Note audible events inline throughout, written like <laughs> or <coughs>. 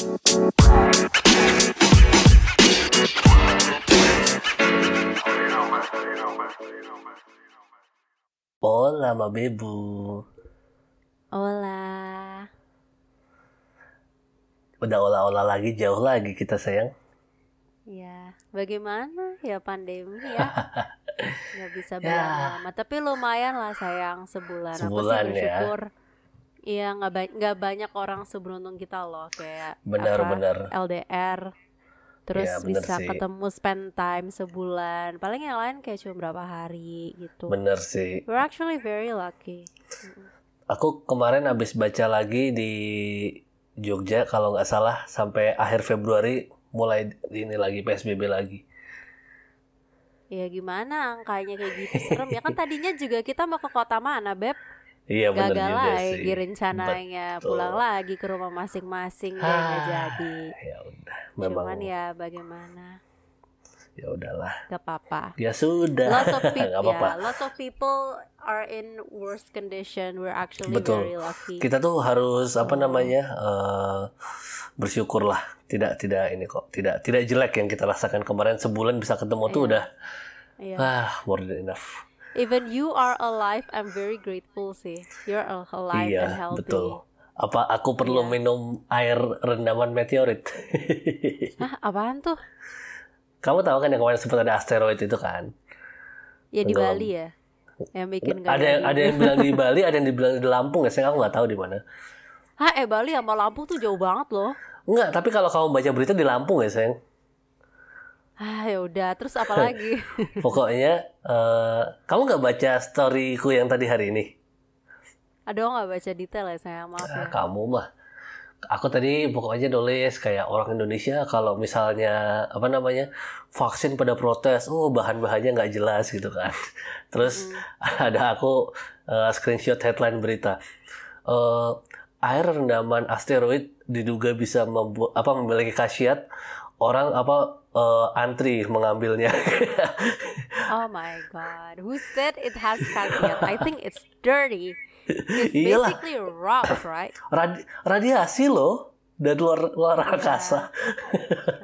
Hola, Ma Bebu. Hola. Udah olah-olah lagi, jauh lagi kita sayang. Ya, bagaimana ya pandemi ya? <laughs> Nggak bisa Ya. berlama-lama, tapi lumayan lah sayang sebulan. Sebulan, Aku sih ya. Iya, nggak ba- nggak banyak orang seberuntung kita loh kayak apa, Benar-benar. LDR. Terus Ya, bisa sih. ketemu spend time sebulan. Paling yang lain kayak cuma berapa hari gitu. Bener sih. We're actually very lucky. Aku kemarin habis baca lagi di Jogja kalau nggak salah sampai akhir Februari mulai ini lagi PSBB lagi. Ya gimana angkanya kayak gitu serem ya kan <laughs> tadinya juga kita mau ke kota mana beb Iya gagal juga lagi sih. rencananya Betul. pulang lagi ke rumah masing-masing ya nggak Ah, jadi Ya udah, memang cuman ya bagaimana ya udahlah. gak apa-apa Ya sudah. lots of people <laughs> Nggak apa-apa. ya lots of people are in worse condition we're actually Betul. very lucky Kita tuh harus apa namanya eh, bersyukurlah. Tidak tidak ini kok. Tidak tidak jelek yang kita rasakan kemarin sebulan bisa ketemu tuh Iya. udah Iya. ah more than enough. Even you are alive I'm very grateful sih you're al- alive and Iya healthy betul. Apa aku perlu Iya. minum air rendaman meteorit? <laughs> Hah, apaan tuh Kamu tahu kan yang kemarin sempat ada asteroid itu kan? ya di. Bali ya yang bikin gak ada yang ada yang bilang di <laughs> Bali, ada yang dibilang di Lampung ya. Saya aku nggak tahu di mana. Hah, eh Bali sama Lampung tuh jauh banget loh. Enggak, tapi kalau kamu baca berita di Lampung ya sayang. Ah, ya udah. Terus apa <laughs> lagi? <laughs> Pokoknya eh, kamu nggak baca storyku yang tadi hari ini. Aduh, nggak baca detail ya saya maaf Ah, ya. kamu mah. Aku tadi pokoknya nulis kayak orang Indonesia kalau misalnya apa namanya vaksin pada protes, oh bahan-bahannya nggak jelas gitu kan. <laughs> Terus ada aku eh, screenshot headline berita, Eh, air rendaman asteroid diduga bisa membuat apa memiliki khasiat orang apa eh, antri mengambilnya. <laughs> Oh my god. Who said it has khasiat? I think it's dirty. It's Iyalah. basically rocks, right? Radi- radiasi loh dari luar luar Iya. angkasa.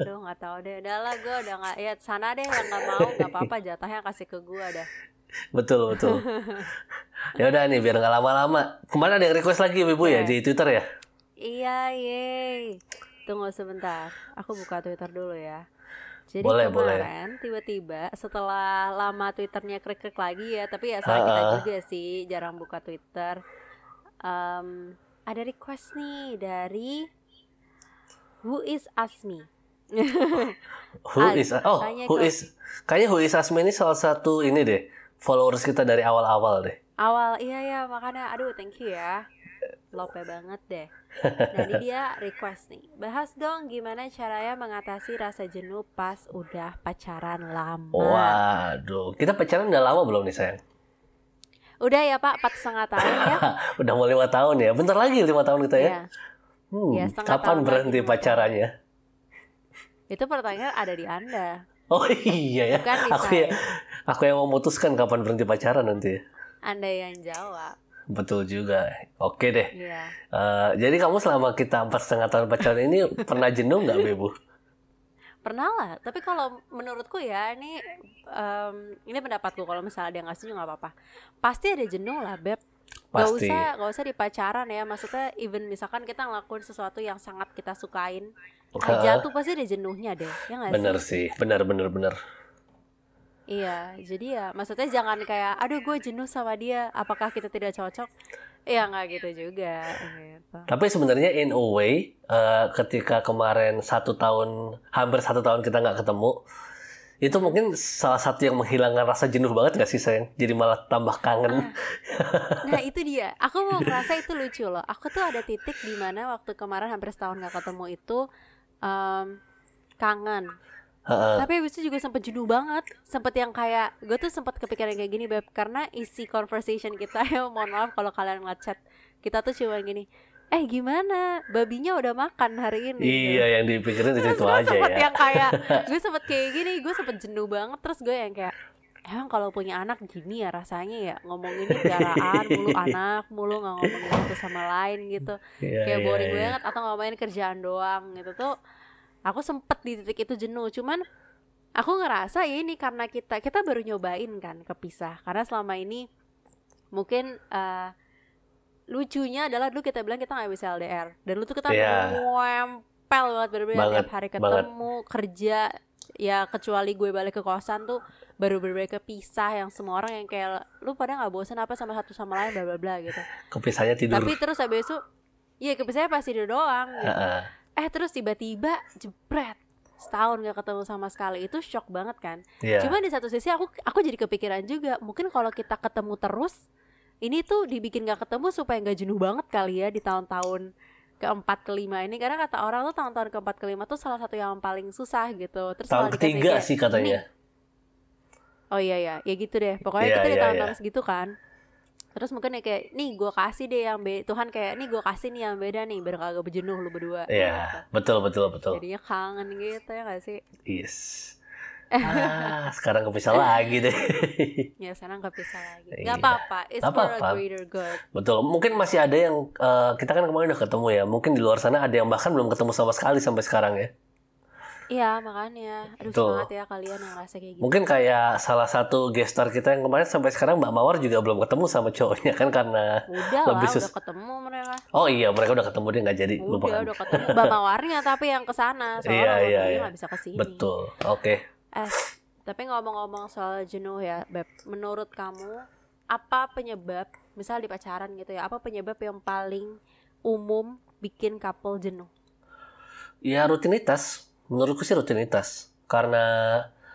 Aduh, nggak tahu deh. Udah lah, gue udah nggak. Ya sana deh yang nggak mau, nggak apa-apa. Jatahnya kasih ke gue dah. Betul betul. <laughs> ya udah nih biar nggak lama-lama. Kemarin ada yang request lagi ibu ya Oke. di Twitter ya. Iya, yeay. Tunggu sebentar. Aku buka Twitter dulu ya. Jadi Boleh, kemarin tiba-tiba setelah lama Twitternya krik-krik lagi ya, tapi ya salah kita Ha-ha. juga sih jarang buka Twitter. Em, ada request nih dari Who is Asmi? <laughs> Who is oh who is kayaknya who is Asmi ini salah satu ini deh followers kita dari awal-awal deh. Awal iya ya makanya aduh thank you ya. Lope banget deh. Nah ini <laughs> dia request nih. Bahas dong gimana caranya mengatasi rasa jenuh pas udah pacaran lama. Waduh, kita pacaran udah lama belum nih sayang? Udah ya Pak, empat setengah tahun ya. <laughs> udah mau lima tahun ya. Bentar lagi lima tahun kita ya. Iya. Hmm, Ya, kapan lagi berhenti lima pacarannya? Itu pertanyaan ada di Anda. Oh iya ya. Bukan Aku ya, aku yang memutuskan kapan berhenti pacaran nanti. Anda yang jawab. Betul juga. Oke deh. Iya. Eh, jadi kamu selama kita empat setengah tahun pacaran ini <laughs> pernah jenuh nggak, Bebu? Pernah lah, tapi kalau menurutku ya ini em, ini pendapatku kalau misalnya dia nggak setuju nggak apa-apa. Pasti ada jenuh lah, Beb. Gak Pasti. usah, gak usah di pacaran ya. Maksudnya even misalkan kita ngelakuin sesuatu yang sangat kita sukain aja tuh pasti ada jenuhnya deh. Ya sih? Bener sih, bener bener bener. Iya, jadi ya maksudnya jangan kayak aduh gue jenuh sama dia, apakah kita tidak cocok? Iya nggak gitu juga gitu. Tapi sebenarnya in a way, eh, ketika kemarin satu tahun, hampir satu tahun kita nggak ketemu, itu mungkin salah satu yang menghilangkan rasa jenuh banget nggak sih sayang? Jadi malah tambah kangen. Nah itu dia, aku mau ngerasa itu lucu loh. Aku tuh ada titik di mana waktu kemarin hampir setahun gak ketemu itu em, kangen. Heeh. Tapi habis itu juga sempet jenuh banget. Sempet yang kayak gue tuh sempet kepikiran kayak gini beb karena isi conversation kita <laughs> ya mohon maaf kalau kalian ngechat kita tuh cuma gini. Eh gimana? Babinya udah makan hari ini. Iya, yang dipikirin itu, itu aja sempet ya. yang kayak <laughs> gue sempet kayak gini, gue sempet jenuh banget. Terus gue yang kayak emang kalau punya anak gini ya rasanya ya ngomongin piaraan mulu <laughs> anak mulu nggak ngomongin satu sama lain gitu Iya, kayak iya, boring iya. banget atau ngomongin kerjaan doang gitu tuh aku sempet di titik itu jenuh cuman aku ngerasa ya ini karena kita kita baru nyobain kan kepisah karena selama ini mungkin eh, lucunya adalah dulu kita bilang kita nggak bisa LDR dan lu tuh kita Iya. nempel banget Banget, tiap hari banget. ketemu kerja ya kecuali gue balik ke kosan tuh baru bener-bener kepisah yang semua orang yang kayak lu pada nggak bosan apa sama satu sama lain bla bla bla gitu Kepisahnya tidur. tapi terus habis itu iya kepisahnya pasti tidur doang gitu. Heeh. Eh terus tiba-tiba jebret. Setahun gak ketemu sama sekali. Itu shock banget kan? Iya. Cuma di satu sisi aku aku jadi kepikiran juga mungkin kalau kita ketemu terus ini tuh dibikin gak ketemu supaya nggak jenuh banget kali ya di tahun-tahun keempat kelima ini. Karena kata orang tuh tahun-tahun keempat kelima tuh salah satu yang paling susah gitu. Terus Tahun ketiga sih katanya. oh iya ya ya gitu deh. Pokoknya Iya, kita di iya, tahun-tahun iya. segitu kan terus mungkin ya kayak nih gue kasih deh yang beda Tuhan kayak nih gue kasih nih yang beda nih biar kagak berjenuh lu berdua Iya, betul betul betul. jadinya kangen gitu ya gak sih Yes. <laughs> Ah, sekarang kepisah lagi deh. <laughs> ya sekarang gak bisa lagi Iya. nggak apa-apa it's Nggak for apa-apa. a greater good Betul. Mungkin masih ada yang eh, kita kan kemarin udah ketemu ya. Mungkin di luar sana ada yang bahkan belum ketemu sama sekali sampai sekarang ya. Iya makanya Aduh Betul. semangat ya kalian yang ngerasa kayak gitu Mungkin kayak salah satu gestar kita yang kemarin sampai sekarang Mbak Mawar juga belum ketemu sama cowoknya kan karena Udah lah Lebih sus- udah ketemu mereka Oh iya mereka udah ketemu dia nggak jadi Udah kan. udah ketemu Mbak Mawarnya tapi yang ke sana <laughs> Soalnya Iya, iya, iya. nggak bisa ke sini Betul. Oke. Eh tapi ngomong-ngomong soal jenuh ya Beb Menurut kamu Apa penyebab Misal di pacaran gitu ya Apa penyebab yang paling umum Bikin couple jenuh Ya rutinitas. Menurutku sih rutinitas. Karena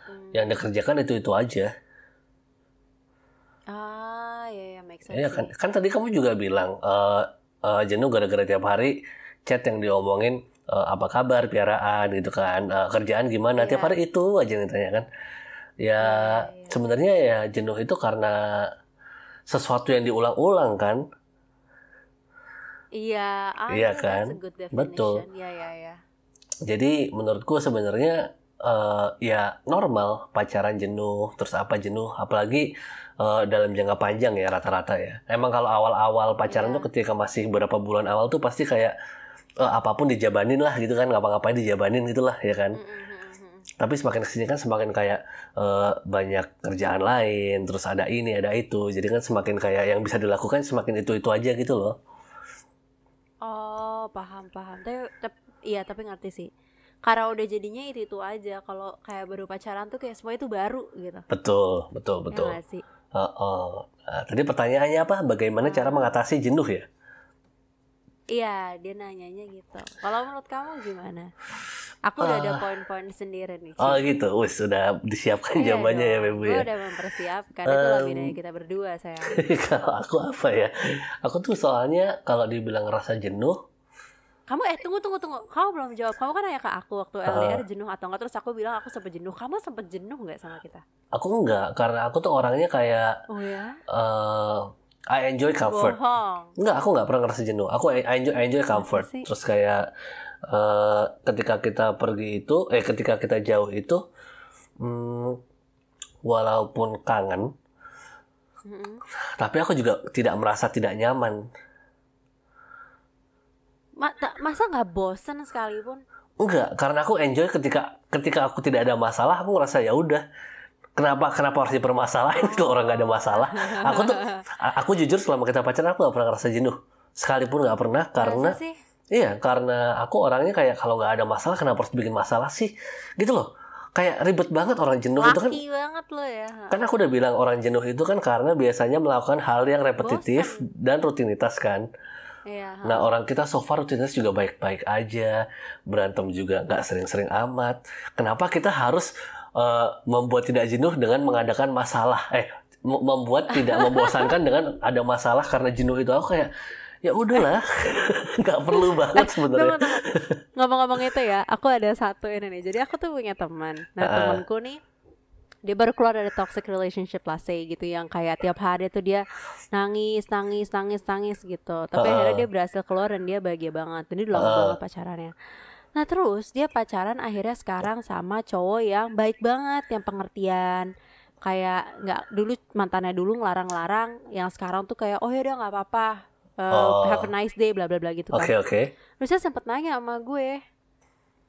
Hmm. yang dikerjakan itu itu aja. Ah ya ya make sense Iya kan. Kan tadi kamu juga bilang eh eh, jenuh gara-gara tiap hari chat yang diomongin eh, apa kabar piaraan gitu kan. Eh, kerjaan gimana tiap Iya. hari itu aja yang ditanya kan. Ya Iya, iya. sebenarnya ya jenuh itu karena sesuatu yang diulang-ulang kan. Iya ah, Iya kan? Betul. Iya iya iya Jadi menurutku sebenarnya eh, ya normal pacaran jenuh, terus apa jenuh, apalagi eh, dalam jangka panjang ya rata-rata ya. Emang kalau awal-awal pacaran Iya. tuh ketika masih beberapa bulan awal tuh pasti kayak eh, apa pun dijabanin lah gitu kan, ngapa-ngapain dijabanin gitulah ya kan. Mm, mm, mm, mm. Tapi semakin ke sini kan semakin kayak eh, banyak kerjaan lain, terus ada ini ada itu, jadi kan semakin kayak yang bisa dilakukan semakin itu itu aja gitu loh. Oh, paham paham. Tapi, iya, tapi ngerti sih. Karena udah jadinya itu itu aja. Kalau kayak baru pacaran tuh kayak semua itu baru gitu. Betul, betul, Ya betul. nggak sih? Heeh. Nah, tadi pertanyaannya apa? Bagaimana cara mengatasi jenuh ya? Iya, dia nanyanya gitu. Kalau menurut kamu gimana? Aku udah ada Ah. poin-poin sendiri nih. Oh gitu, wis sudah disiapkan Iya jawabannya ya dong, Gue ya. udah mempersiapkan. Itu lebih Em. dari kita berdua, sayang. <laughs> kalau aku apa ya? Aku tuh soalnya kalau dibilang rasa jenuh, Kamu eh tunggu tunggu tunggu. Kamu belum jawab. Kamu kan nanya ke aku waktu Ah. LDR jenuh atau enggak terus aku bilang aku sempet jenuh. Kamu sempet jenuh nggak sama kita? aku enggak karena aku tuh orangnya kayak Oh ya? eh I enjoy comfort. Bohong. Enggak, aku enggak pernah ngerasa jenuh. Aku I enjoy I enjoy comfort. Terus kayak eh ketika kita pergi itu, eh ketika kita jauh itu, hmm, walaupun kangen, Mm-mm. tapi aku juga tidak merasa tidak nyaman. Ma- ta- masa nggak bosen sekalipun? Enggak, karena aku enjoy ketika ketika aku tidak ada masalah, aku ngerasa ya udah. Kenapa kenapa harus dipermasalahin <laughs> kalau orang nggak ada masalah? Aku tuh aku jujur selama kita pacaran aku nggak pernah ngerasa jenuh. Sekalipun nggak pernah karena iya karena aku orangnya kayak kalau nggak ada masalah kenapa harus bikin masalah sih? Gitu loh. Kayak ribet banget orang jenuh itu kan. Laki banget lo ya. Kan aku udah bilang orang jenuh itu kan karena biasanya melakukan hal yang repetitif dan rutinitas kan. Iya. ha. Nah orang kita so far rutinitas juga baik-baik aja, berantem juga nggak sering-sering amat. Kenapa kita harus eh, membuat tidak jenuh dengan mengadakan masalah? Eh, mem- membuat tidak <laughs> membosankan dengan ada masalah karena jenuh itu aku kayak ya udahlah, <laughs> nggak perlu banget Tunggu, sebenarnya. Ngomong-ngomong itu ya, aku ada satu ini nih. Jadi aku tuh punya teman. Nah, Ah. temanku nih dia baru keluar dari toxic relationship lah say gitu yang kayak tiap hari tuh dia nangis nangis nangis nangis gitu tapi Ah. akhirnya dia berhasil keluar dan dia bahagia banget dan dia udah lama Ah. banget pacarannya nah terus dia pacaran akhirnya sekarang sama cowok yang baik banget yang pengertian kayak nggak dulu mantannya dulu ngelarang-larang yang sekarang tuh kayak oh ya udah nggak apa-apa uh, Oh. have a nice day bla bla bla gitu kan Oke oke. terus dia sempet nanya sama gue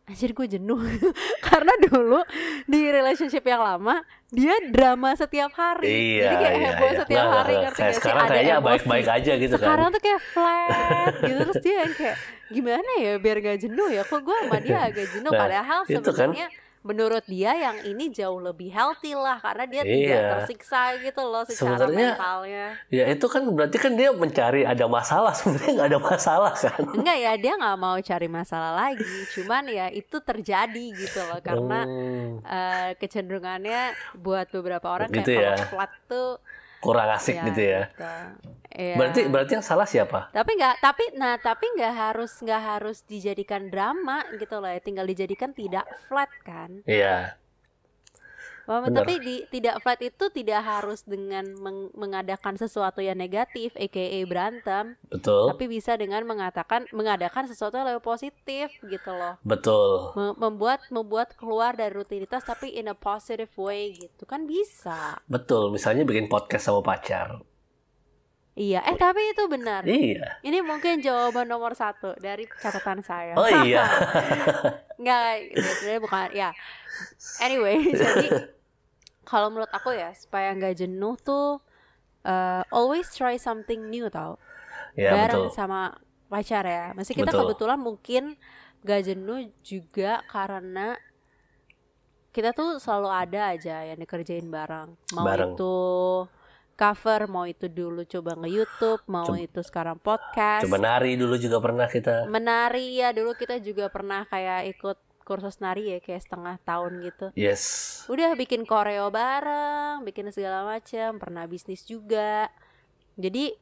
anjir gue jenuh. <laughs> Karena dulu di relationship yang lama dia drama setiap hari. Iya, jadi kayak iya, heboh iya. setiap Nggak, hari ngerti kayak sih? Sekarang ada kayaknya baik-baik aja gitu sekarang kan. tuh kayak flat <laughs> gitu terus dia yang kayak gimana ya biar gak jenuh ya? Kok gue sama dia agak jenuh? Nah, padahal itu kan. Menurut dia yang ini jauh lebih healthy lah karena dia tidak Iya. tersiksa gitu loh secara Sebenarnya- mentalnya Ya itu kan berarti kan dia mencari ada masalah <laughs> sebenarnya nggak ada masalah kan. enggak ya dia nggak mau cari masalah lagi cuman ya itu terjadi gitu loh karena Hmm, eh, kecenderungannya buat beberapa orang Gitu kayak ya. kalau flat tuh kurang asik gitu ya. gitu. Iya. Berarti berarti yang salah siapa? tapi nggak tapi nah tapi nggak harus nggak harus dijadikan drama gitu loh ya tinggal dijadikan tidak flat kan Iya. Paham? Benar. tapi di tidak flat itu tidak harus dengan meng- mengadakan sesuatu yang negatif aka berantem Betul. tapi bisa dengan mengatakan mengadakan sesuatu yang lebih positif gitu loh Betul. Mem- membuat membuat keluar dari rutinitas tapi in a positive way gitu kan bisa Betul. Misalnya bikin podcast sama pacar. Iya eh tapi itu benar Iya. ini mungkin jawaban nomor satu dari catatan saya Oh iya. <laughs> Nggak, sebenarnya bukan ya. Anyway, <laughs> jadi kalau menurut aku ya supaya nggak jenuh tuh uh, always try something new tau. Ya Bareng betul. sama pacar ya. Masih kita Betul. kebetulan mungkin nggak jenuh juga karena kita tuh selalu ada aja yang dikerjain bareng. Mau Bareng. itu cover, mau itu dulu coba nge-YouTube, mau Coba- itu sekarang podcast Coba nari dulu juga pernah kita. menari ya dulu kita juga pernah kayak ikut kursus nari ya kayak setengah tahun gitu Yes. udah bikin koreo bareng bikin segala macam pernah bisnis juga jadi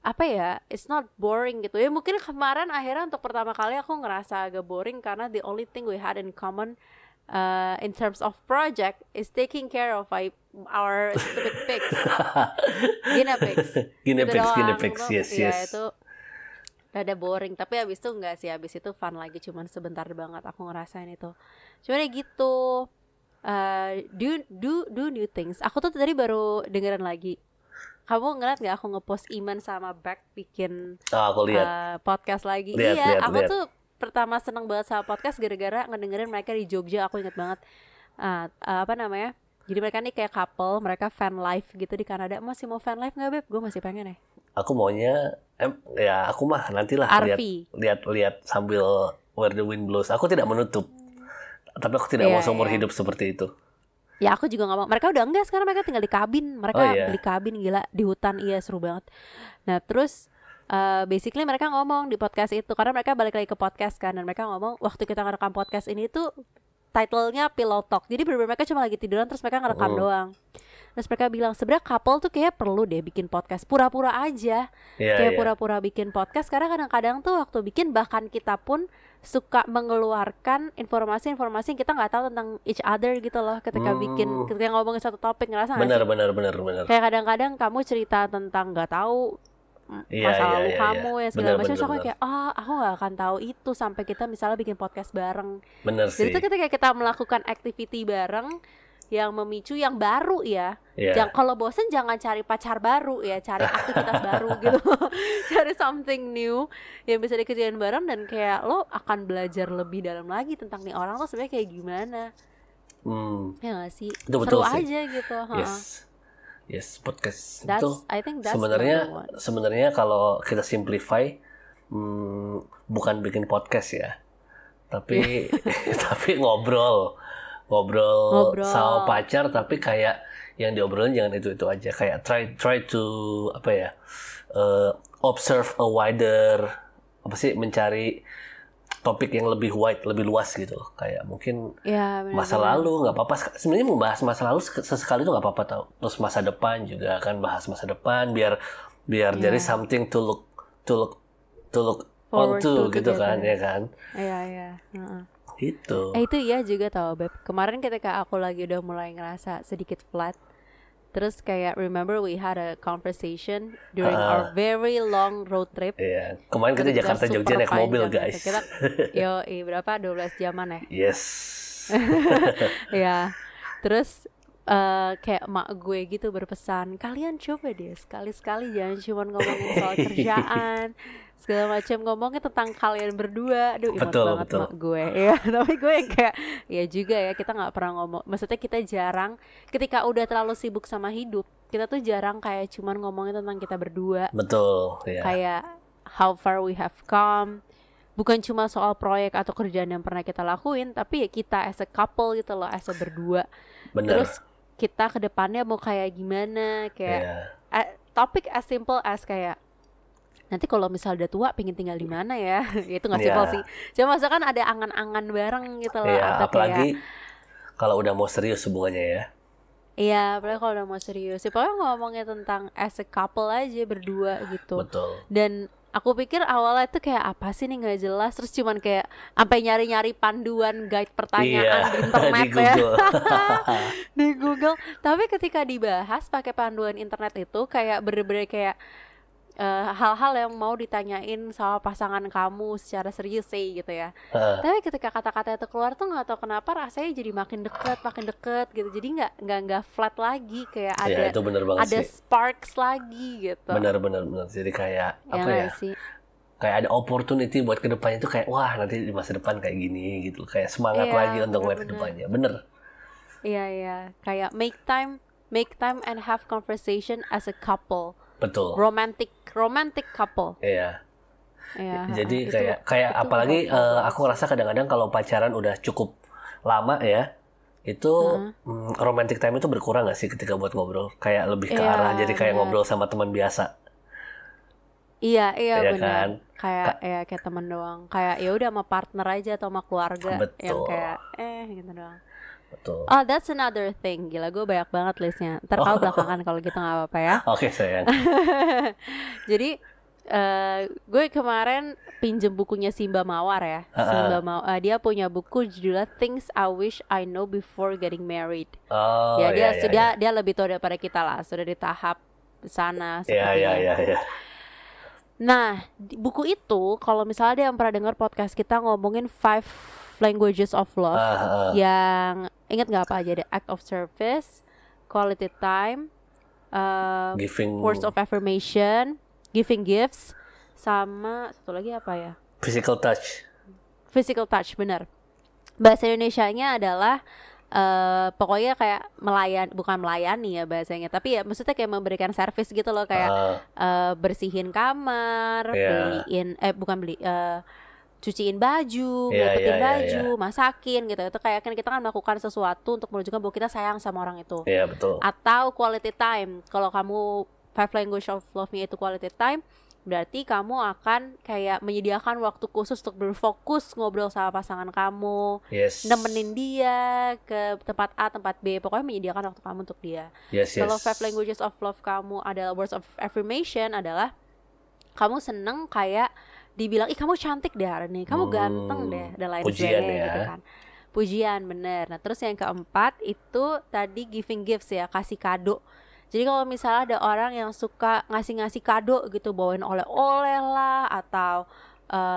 apa ya it's not boring gitu ya mungkin kemarin akhirnya untuk pertama kali aku ngerasa agak boring karena the only thing we had in common uh, in terms of project is taking care of my, our stupid pigs <laughs> Guinea pigs Guinea pigs, doang. guinea pigs. Yes, iya, yes. itu rada boring tapi habis itu enggak sih habis itu fun lagi cuman sebentar banget aku ngerasain itu cuman ya gitu eh, do do do new things aku tuh tadi baru dengerin lagi kamu ngeliat nggak aku ngepost Iman sama Beck bikin Ah, aku lihat. eh, podcast lagi Lihat, iya lihat, aku lihat. tuh pertama seneng banget sama podcast gara-gara ngedengerin mereka di Jogja aku inget banget Ah, eh, apa namanya jadi mereka nih kayak couple mereka fan live gitu di Kanada masih mau fan live nggak beb gue masih pengen ya Aku maunya em, ya aku mah nantilah lihat lihat lihat sambil Where the Wind Blows. Aku tidak menutup. Tapi aku tidak mau Iya, seumur iya. hidup seperti itu. Ya aku juga nggak mau. Mereka udah enggak sekarang mereka tinggal di kabin. Mereka Oh, iya. beli kabin gila di hutan iya seru banget. Nah terus uh, basically mereka ngomong di podcast itu karena mereka balik lagi ke podcast kan dan mereka ngomong waktu kita ngerekam podcast ini tuh titlenya Pillow Talk. Jadi bener-bener mereka cuma lagi tiduran terus mereka ngerekam Hmm. doang. Terus mereka bilang sebenarnya couple tuh kayak perlu deh bikin podcast pura-pura aja Iya, kayak iya. pura-pura bikin podcast karena kadang-kadang tuh waktu bikin bahkan kita pun suka mengeluarkan informasi-informasi yang kita nggak tahu tentang each other gitu loh ketika Hmm. bikin ketika ngomongin satu topik ngerasa nggak Benar, sih? benar, benar, benar. kayak kadang-kadang kamu cerita tentang nggak tahu mm, Iya, masa iya, lalu iya, kamu iya. ya segala macam terus aku kayak ah aku nggak akan tahu itu sampai kita misalnya bikin podcast bareng Benar jadi sih. itu ketika kita melakukan activity bareng yang memicu yang baru ya Iya. Jangan kalau bosen jangan cari pacar baru ya, cari <laughs> aktivitas baru gitu. <laughs> cari something new yang bisa dikerjain bareng dan kayak lo akan belajar lebih dalam lagi tentang nih orang tuh sebenarnya kayak gimana. Hmm, Ya gak sih? Itu betul Seru sih. aja gitu, ha. Yes. Podcast That's itu I think that's sebenarnya sebenarnya kalau kita simplify hmm, bukan bikin podcast ya. Tapi <laughs> <laughs> tapi ngobrol. Ngobrol, Ngobrol. sama pacar tapi kayak yang diobrolin jangan itu-itu aja kayak try try to apa ya? eh, observe a wider apa sih mencari topik yang lebih wide, lebih luas gitu loh. Kayak mungkin ya, masa lalu nggak apa-apa sebenarnya membahas masa lalu sek- sesekali itu nggak apa-apa tau terus masa depan juga kan bahas masa depan biar biar Iya. jadi something to look to look to look Forward onto to gitu together. kan ya kan Iya, iya. heeh. itu Eh itu iya juga tau Beb Kemarin ketika aku lagi udah mulai ngerasa sedikit flat Terus kayak remember we had a conversation during Ah. our very long road trip Iya, kemarin kita Jakarta Jogja naik mobil guys. Kita <laughs> yo berapa 12 jaman ya? yes. <laughs> ya. Terus eh, kayak emak gue gitu berpesan kalian coba deh sekali-sekali jangan cuma ngomongin soal <laughs> kerjaan segala macam ngomongnya tentang kalian berdua aduh imut Betul, banget betul. emak gue <laughs> ya tapi gue yang kayak ya juga ya kita nggak pernah ngomong maksudnya kita jarang ketika udah terlalu sibuk sama hidup kita tuh jarang kayak cuman ngomongin tentang kita berdua Betul, ya. kayak how far we have come bukan cuma soal proyek atau kerjaan yang pernah kita lakuin tapi ya kita as a couple gitu loh as a berdua Bener. terus kita ke depannya mau kayak gimana kayak Iya. eh, topik as simple as kayak nanti kalau misal udah tua pengen tinggal di mana ya <laughs> itu nggak Iya. sih cuma misalkan ada angan-angan bareng gitu loh Iya, atau apalagi kayak kalau udah mau serius hubungannya ya. iya apalagi kalau udah mau serius ya pokoknya ngomongnya tentang as a couple aja berdua gitu Betul. dan aku pikir awalnya itu kayak apa sih nih nggak jelas? Terus cuman kayak sampai nyari-nyari panduan guide pertanyaan Iya, <laughs> di internet di ya <laughs> di Google. Tapi ketika dibahas pakai panduan internet itu kayak bener-bener kayak eh, hal-hal yang mau ditanyain sama pasangan kamu secara serius sih gitu ya Heeh. tapi ketika kata-kata itu keluar tuh nggak tahu kenapa rasanya jadi makin deket makin deket gitu jadi nggak nggak nggak flat lagi kayak ada Iya, itu bener banget ada sih. sparks lagi gitu Bener, bener, bener. Jadi kayak ya apa ya? sih Kayak ada opportunity buat ke depannya itu kayak wah nanti di masa depan kayak gini gitu. Kayak semangat Iya, lagi untuk ngeliat bener-bener. ke depannya. Bener. Iya iya, kayak make time, make time and have conversation as a couple, Betul. romantic, romantic couple. Iya. Ya, Jadi itu- kayak kayak itu apalagi banget aku ngerasa kadang-kadang kalau pacaran udah cukup lama ya, itu mm, romantic time itu berkurang gak sih ketika buat ngobrol? Kayak lebih ke Iya, arah jadi kayak benar. ngobrol sama teman biasa, Iya iya Iya benar. kan? Kayak ya kayak teman doang. Kayak ya udah sama partner aja atau sama keluarga yang Betul. kayak eh gitu doang. Betul. Oh that's another thing. Gila gue banyak banget listnya. Ntar kau Oh. belakangan kalau gitu nggak apa-apa ya. Oke sayang. <laughs> Jadi eh gue kemarin pinjem bukunya Simba Mawar ya. Ha-ha. Simba Mawar dia punya buku judulnya Things I Wish I Know Before Getting Married. Oh ya dia iya, sudah iya. dia lebih tua daripada kita lah, sudah di tahap sana Iya iya iya. Nah, buku itu kalau misalnya ada yang pernah dengar podcast kita ngomongin five languages of love ah. yang ingat nggak apa aja ada act of service, quality time, uh, Giving words of affirmation, giving gifts, sama satu lagi apa ya? physical touch. Physical touch, benar. Bahasa Indonesianya adalah eh pokoknya kayak melayan bukan melayani ya bahasanya, tapi ya maksudnya kayak memberikan service gitu loh kayak Ah, eh, bersihin kamar, Iya. beliin eh bukan beli eh, cuciin baju, ngelipetin iya, iya, baju, masakin gitu. Itu kayak kan kita kan melakukan sesuatu untuk menunjukkan bahwa kita sayang sama orang itu. Iya betul. Atau quality time. Kalau kamu five language of love-nya itu quality time, berarti kamu akan kayak menyediakan waktu khusus untuk berfokus ngobrol sama pasangan kamu, Yes. nemenin dia ke tempat A, tempat B, pokoknya menyediakan waktu kamu untuk dia. Yes yes. Kalau five languages of love kamu adalah words of affirmation adalah kamu seneng kayak dibilang ih kamu cantik deh hari ini, kamu Hmm, ganteng deh dan lain pujian sebagainya ya. gitu kan. Pujian bener. Nah terus yang keempat itu tadi giving gifts ya kasih kado. Jadi kalau misalnya ada orang yang suka ngasih-ngasih kado gitu bawain oleh-oleh lah atau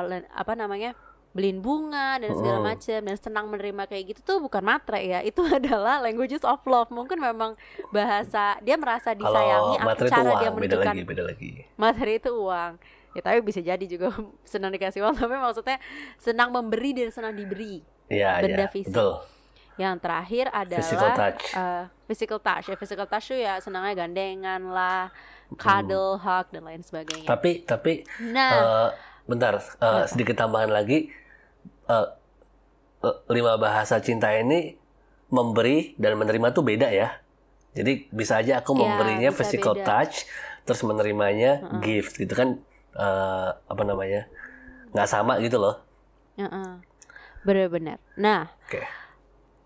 len- apa namanya beliin bunga dan segala macam dan senang menerima kayak gitu tuh bukan matre ya <laughs> itu adalah languages of love mungkin memang bahasa dia merasa disayangi Kalau atau itu cara uang, dia beda menunjukkan lagi, beda lagi. materi itu uang ya tapi bisa jadi juga <laughs> senang dikasih uang tapi maksudnya senang memberi dan senang diberi Iya, Benda iya. fisik. Betul. yang terakhir adalah Physical touch. eh, physical touch ya physical touch tuh ya senangnya gandengan lah cuddle hug dan lain sebagainya Tapi tapi nah eh, bentar, eh, sedikit tambahan lagi. Eh, eh, lima bahasa cinta ini memberi dan menerima tuh beda ya. Jadi bisa aja aku Ya, memberinya bisa physical beda. touch, terus menerimanya gift gitu kan? Eh, apa namanya? nggak sama gitu loh. Heeh. bener-bener nah Oke.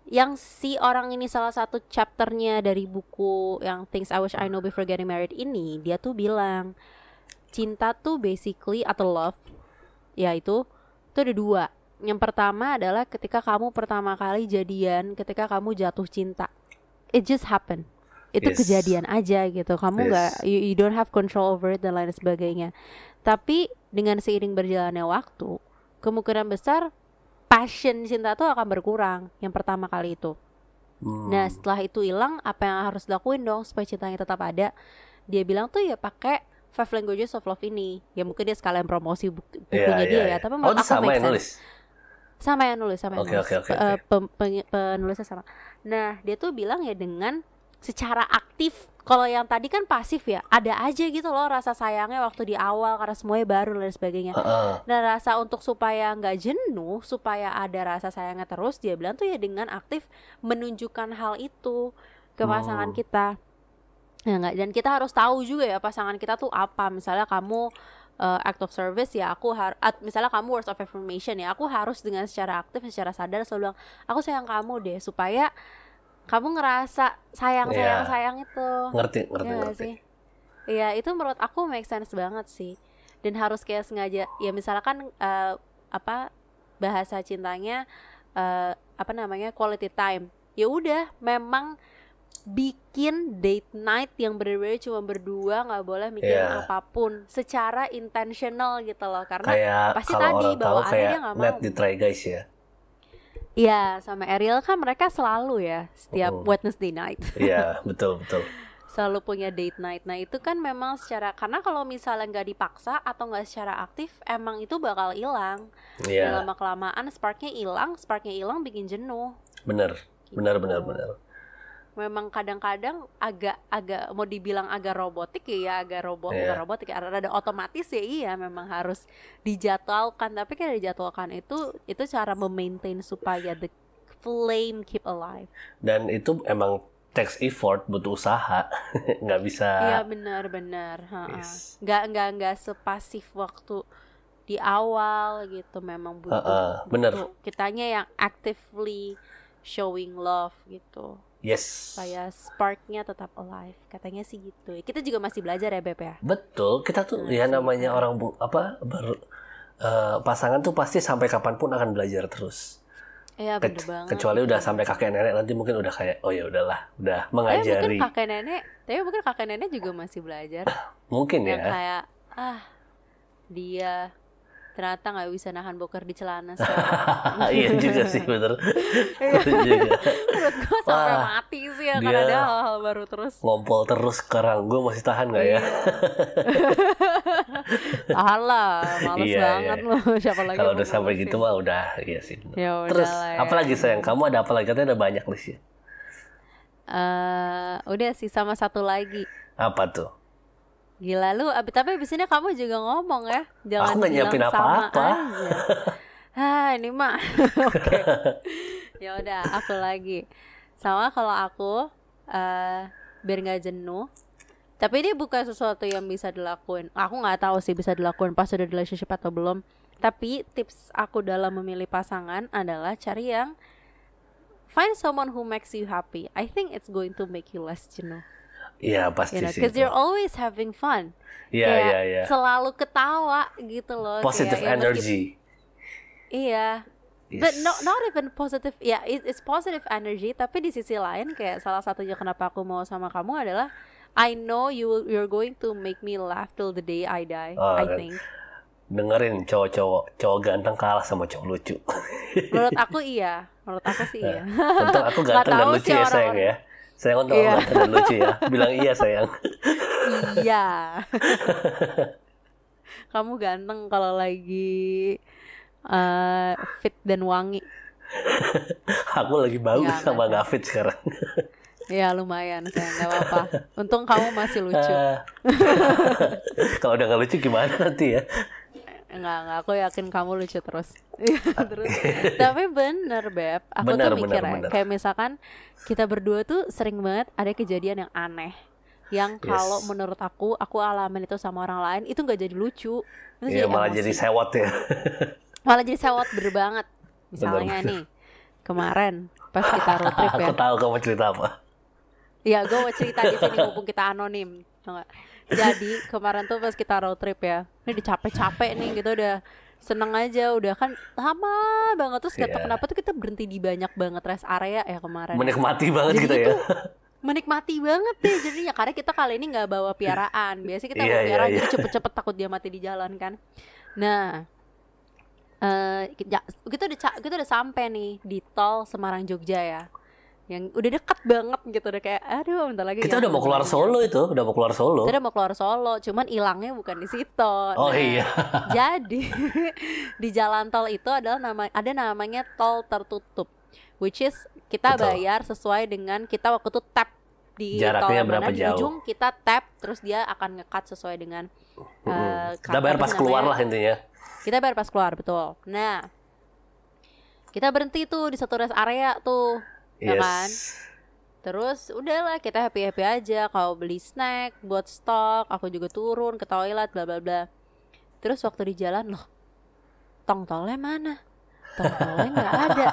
yang si orang ini salah satu chapternya dari buku yang Things I Wish I Know Before Getting Married ini dia tuh bilang cinta tuh basically atau love yaitu itu ada dua yang pertama adalah ketika kamu pertama kali jadian ketika kamu jatuh cinta it just happen itu Yes. kejadian aja gitu kamu Yes. nggak you, you don't have control over it dan lain sebagainya tapi dengan seiring berjalannya waktu kemungkinan besar passion cinta tuh akan berkurang yang pertama kali itu Hmm. Nah setelah itu hilang apa yang harus dilakuin dong supaya cintanya tetap ada? Dia bilang tuh ya pakai Five Languages of Love ini. Ya mungkin dia sekalian promosi buku- Iya, bukunya iya, dia iya. ya. Tapi oh, menurut itu aku sama yang sense. nulis. Sama yang nulis, sama yang Oke, nulis. Pe- oke. eh, pem- peny- penulisnya sama. Nah dia tuh bilang ya dengan secara aktif. Kalau yang tadi kan pasif ya, ada aja gitu loh rasa sayangnya waktu di awal karena semuanya baru dan sebagainya. Heeh. Dan rasa untuk supaya nggak jenuh, supaya ada rasa sayangnya terus, dia bilang tuh ya dengan aktif menunjukkan hal itu ke pasangan Hmm. kita. Ya nggak, dan kita harus tahu juga ya pasangan kita tuh apa. Misalnya kamu uh, act of service ya, aku harus, misalnya kamu words of affirmation ya, aku harus dengan secara aktif, secara sadar selalu bilang, aku sayang kamu deh, supaya kamu ngerasa sayang sayang Iya. sayang itu. Ngerti, ngerti, Iya nggak ngerti. Iya itu menurut aku make sense banget sih dan harus kayak sengaja ya misalkan eh, apa bahasa cintanya eh, apa namanya quality time ya udah memang bikin date night yang bener-bener cuma berdua nggak boleh mikirin Iya. apa pun secara intentional gitu loh karena Kayak pasti tadi bawaannya dia nggak net mau. di try guys ya. Iya sama Ariel kan mereka selalu ya setiap Mm. Wednesday night <laughs> Iya, betul, betul. selalu punya date night. Nah itu kan memang secara karena kalau misalnya nggak dipaksa atau nggak secara aktif, emang itu bakal hilang. Dan Iya, lama kelamaan sparknya hilang, sparknya hilang bikin jenuh. bener, gitu. benar, benar, benar. Memang kadang-kadang agak agak mau dibilang agak robotik ya, ya agak robot Iya. bukan robotik, ya, ada otomatis ya iya memang harus dijadwalkan. Tapi kan dijadwalkan itu itu cara memaintain supaya the flame keep alive. Dan itu emang takes effort, butuh usaha, <laughs> nggak bisa. Iya benar-benar. Yes. Nggak nggak nggak sepasif waktu di awal gitu. Memang butuh. Heeh, bener. butuh kitanya yang actively showing love gitu. Yes. Supaya sparknya tetap alive. Katanya sih gitu. Kita juga masih belajar ya Beb ya. Betul, kita tuh Nah, ya namanya orang bu, apa baru eh, pasangan tuh pasti sampai kapan pun akan belajar terus. Iya Ke- bener banget. kecuali udah sampai kakek nenek nanti mungkin udah kayak oh ya udahlah, udah Tapi mengajari. mungkin kakek nenek, tapi mungkin kakek nenek juga masih belajar. Mungkin yang ya. kayak ah dia ternyata nggak bisa nahan boker di celana <laughs> iya juga sih bener. Iya. Bener juga. Menurut gue sampai Wah, mati sih ya karena ada hal-hal baru terus. Ngompol terus sekarang gue masih tahan nggak ya? <laughs> Tahan lah, males Iya, banget iya. loh. <laughs> Siapa lagi Kalau udah sampai gitu mah udah iya sih. Ya Terus ya. apalagi sayang kamu ada apa lagi? Katanya ada banyak list ya. Eh, udah sih sama satu lagi. Apa tuh? Gila lu, ab- tapi abis ini kamu juga ngomong ya. Jangan Aku bilang nyiapin apa-apa. aja. ah, ini mah. <laughs> Oke. Ya udah, aku lagi. Sama kalau aku eh biar nggak jenuh. Tapi ini bukan sesuatu yang bisa dilakuin. Aku nggak tahu sih bisa dilakuin pas udah di relationship atau belum. Tapi tips aku dalam memilih pasangan adalah cari yang find someone who makes you happy. I think it's going to make you less jenuh. Iya pasti You know, sih. because you're always having fun. Iya iya iya. Selalu ketawa gitu loh. Positive kayak, ya, energy. Iya. But Yes. no, not even positive. Ya, it- it's positive energy. Tapi di sisi lain, kayak salah satunya kenapa aku mau sama kamu adalah I know you will- you're going to make me laugh till the day I die. Oh, I kan. think. Dengerin cowok-cowok cowok ganteng kalah sama cowok lucu. Menurut aku <laughs> iya. Menurut aku sih iya. Untung aku Nggak ganteng dan tahu lucu ya sayang ya. Untung Iya. aku ganteng dan lucu ya. Bilang iya sayang. iya. <laughs> Kamu ganteng kalau lagi eh, fit dan wangi. aku lagi bagus Nggak, sama nggak. fit sekarang. Ya lumayan sayang, nggak apa-apa. Untung kamu masih lucu. Ah. <laughs> Kalau udah nggak lucu gimana nanti ya? Enggak, enggak. Aku yakin kamu lucu terus. <laughs> terus. Tapi bener, Beb. Aku Bener, tuh mikir bener, ya, bener. kayak misalkan kita berdua tuh sering banget ada kejadian yang aneh. Yang Yes. kalau menurut aku, aku alamin itu sama orang lain, itu nggak jadi lucu. Itu Iya malah emosi. jadi sewot ya. <laughs> Malah jadi sewot bener banget. Misalnya Bener, nih, kemarin pas kita road trip <laughs> ya. aku tahu kamu cerita apa. Iya, gue mau cerita di sini mumpung kita anonim. tau nggak? Jadi kemarin tuh pas kita road trip ya, ini dicapek-capek nih gitu udah seneng aja, udah kan lama banget terus nggak tahu Iya. kenapa tuh kita berhenti di banyak banget rest area ya kemarin. Menikmati banget Jadi gitu ya. menikmati banget deh jadinya karena kita kali ini nggak bawa piaraan. Biasanya kita Iya, bawa iya, piaraan iya. jadi cepet-cepet takut dia mati di jalan kan. Nah, eh kita kita udah kita udah sampai nih di tol Semarang Jogja ya. Yang udah deket banget gitu udah kayak aduh bentar lagi Kita ya, udah mau keluar Solo itu, udah mau keluar Solo. kita udah mau keluar Solo cuman hilangnya bukan di situ Oh Nah, iya. <laughs> jadi di jalan tol itu adalah nama ada namanya tol tertutup which is kita Betul. bayar sesuai dengan kita waktu itu tap di Jaraknya tol berapa mana di jauh. ujung kita tap terus dia akan ngekat sesuai dengan eh, Kita bayar pas keluar lah intinya. kita bayar pas keluar betul nah kita berhenti tuh di satu rest area tuh Ya kan? Yes. Terus udahlah kita happy happy aja kalau beli snack buat stok, aku juga turun ke toilet bla bla bla. Terus waktu di jalan loh, tong tolnya mana? Nggak ada,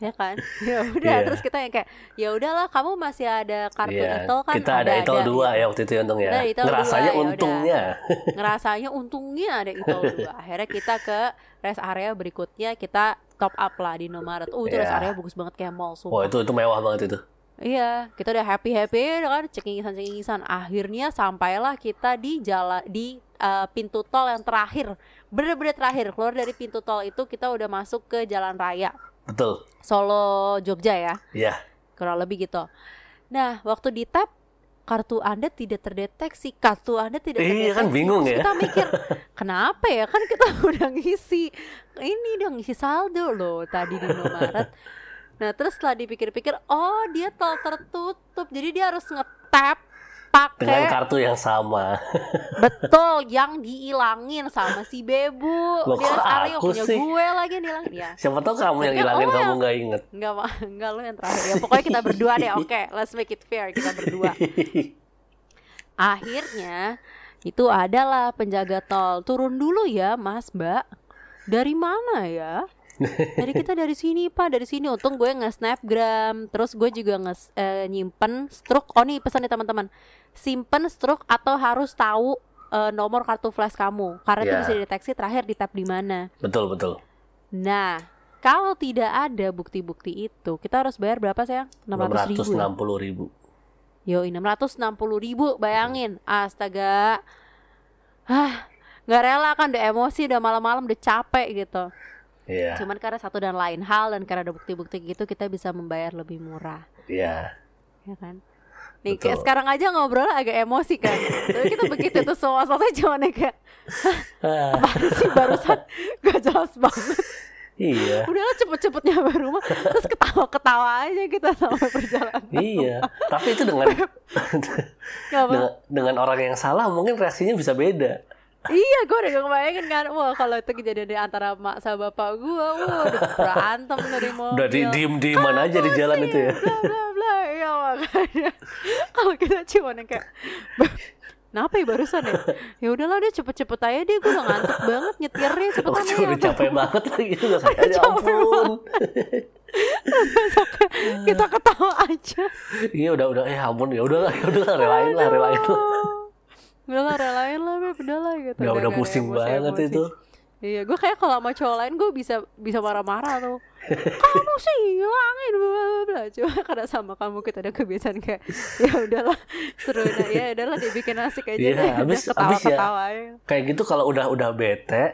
ya kan? <laughs> Ya udah Iya. terus kita yang kayak ya udahlah kamu masih ada kartu Iya, etol kan? kita ada etol dua ya waktu itu ya untung ya. Ada etol Ngerasanya dua, ya untungnya. <laughs> <laughs> Ngerasanya untungnya ada etol dua. Akhirnya kita ke rest area berikutnya kita top up lah di Indomaret. Oh itu rest Iya. area bagus banget kayak mall Wah sumpah. itu itu mewah banget itu. Iya, kita udah happy happy kan, cengingisan cengingisan. Akhirnya sampailah kita di jalan di uh, pintu tol yang terakhir, bener-bener terakhir. Keluar dari pintu tol itu kita udah masuk ke jalan raya Betul. Solo Jogja ya, Iya. kurang lebih gitu. Nah, waktu di tap kartu Anda tidak terdeteksi, kartu Anda tidak Iya, terdeteksi. kan bingung Terus ya. Kita mikir, kenapa ya? Kan kita <laughs> udah ngisi ini dong ngisi saldo loh tadi di Indomaret. Nah, terus setelah dipikir-pikir, oh dia tol tertutup. Jadi dia harus ngetap Dengan pakai kartu yang sama. betul yang diilangin sama si Bebu. Loh, Dia aku punya sih? gue lagi yang dilangin. Ya, Siapa tahu kamu yang hilangin oh, kamu nggak inget. enggak mah, enggak lu yang terakhir ya. Pokoknya kita berdua deh. Oke, let's make it fair. Kita berdua. <laughs> Akhirnya itu adalah penjaga tol. Turun dulu ya, Mas, Mbak. Dari mana ya? Dari kita dari sini, Pak, dari sini. Untung gue nge-snapgram, terus gue juga nge eh, nyimpen struk. Oh, nih pesan nih teman-teman. Simpen struk atau harus tahu eh, nomor kartu flash kamu. Karena itu Ya. bisa dideteksi terakhir di tap di mana. betul betul. Nah, kalau tidak ada bukti-bukti itu, kita harus bayar berapa sayang? 600 ribu. Ya? 660 ribu. Yo, 660 ribu, bayangin. Astaga. Ah, nggak rela kan udah emosi, udah malam-malam udah capek gitu. Iya. Cuman karena satu dan lain hal dan karena ada bukti-bukti gitu kita bisa membayar lebih murah, Iya. ya kan? Nih Betul. kayak sekarang aja ngobrol agak emosi kan. Tapi kita begitu tuh semua selesai cuma kayak <laughs> apa sih barusan gak jelas banget. iya. Udahlah cepet-cepet nyampe rumah terus ketawa-ketawa aja kita sampai perjalanan. Iya. Tapi itu dengan <laughs> dengan, dengan orang yang salah mungkin reaksinya bisa beda. Iya, gue udah gak kebayangin kan. Wah, kalau itu kejadian di antara mak sama bapak gue, wah, udah berantem dari mobil. Udah di diem dieman aja di jalan itu ya. Bla bla bla, ya makanya. <laughs> Kalau kita cuma yang kayak, "Beb, Kenapa ya barusan ya? Ya udahlah deh cepet-cepet aja deh, gue udah ngantuk banget nyetirnya Oh, cepetan cuma udah aja. capek <laughs> banget lagi juga <laughs> kayak ya Capek ampun. Besoknya kita ketawa aja. Iya udah udah eh ampun ya udahlah ya udahlah relain lah relain lah. Udah lah relain lah Beb, udah lah gitu Udah udah ada pusing emosi- banget emosi. itu. Iya, gue kayak kalau sama cowok lain gue bisa bisa marah-marah tuh. <laughs> kamu sih hilangin bla bla. Cuma karena sama kamu kita udah kebiasaan kayak <laughs> ya udahlah seru dah ya udahlah dibikin asik aja Iya, deh. habis- Udah habis ya. ketawa-ketawa aja. Kayak gitu kalau udah udah bete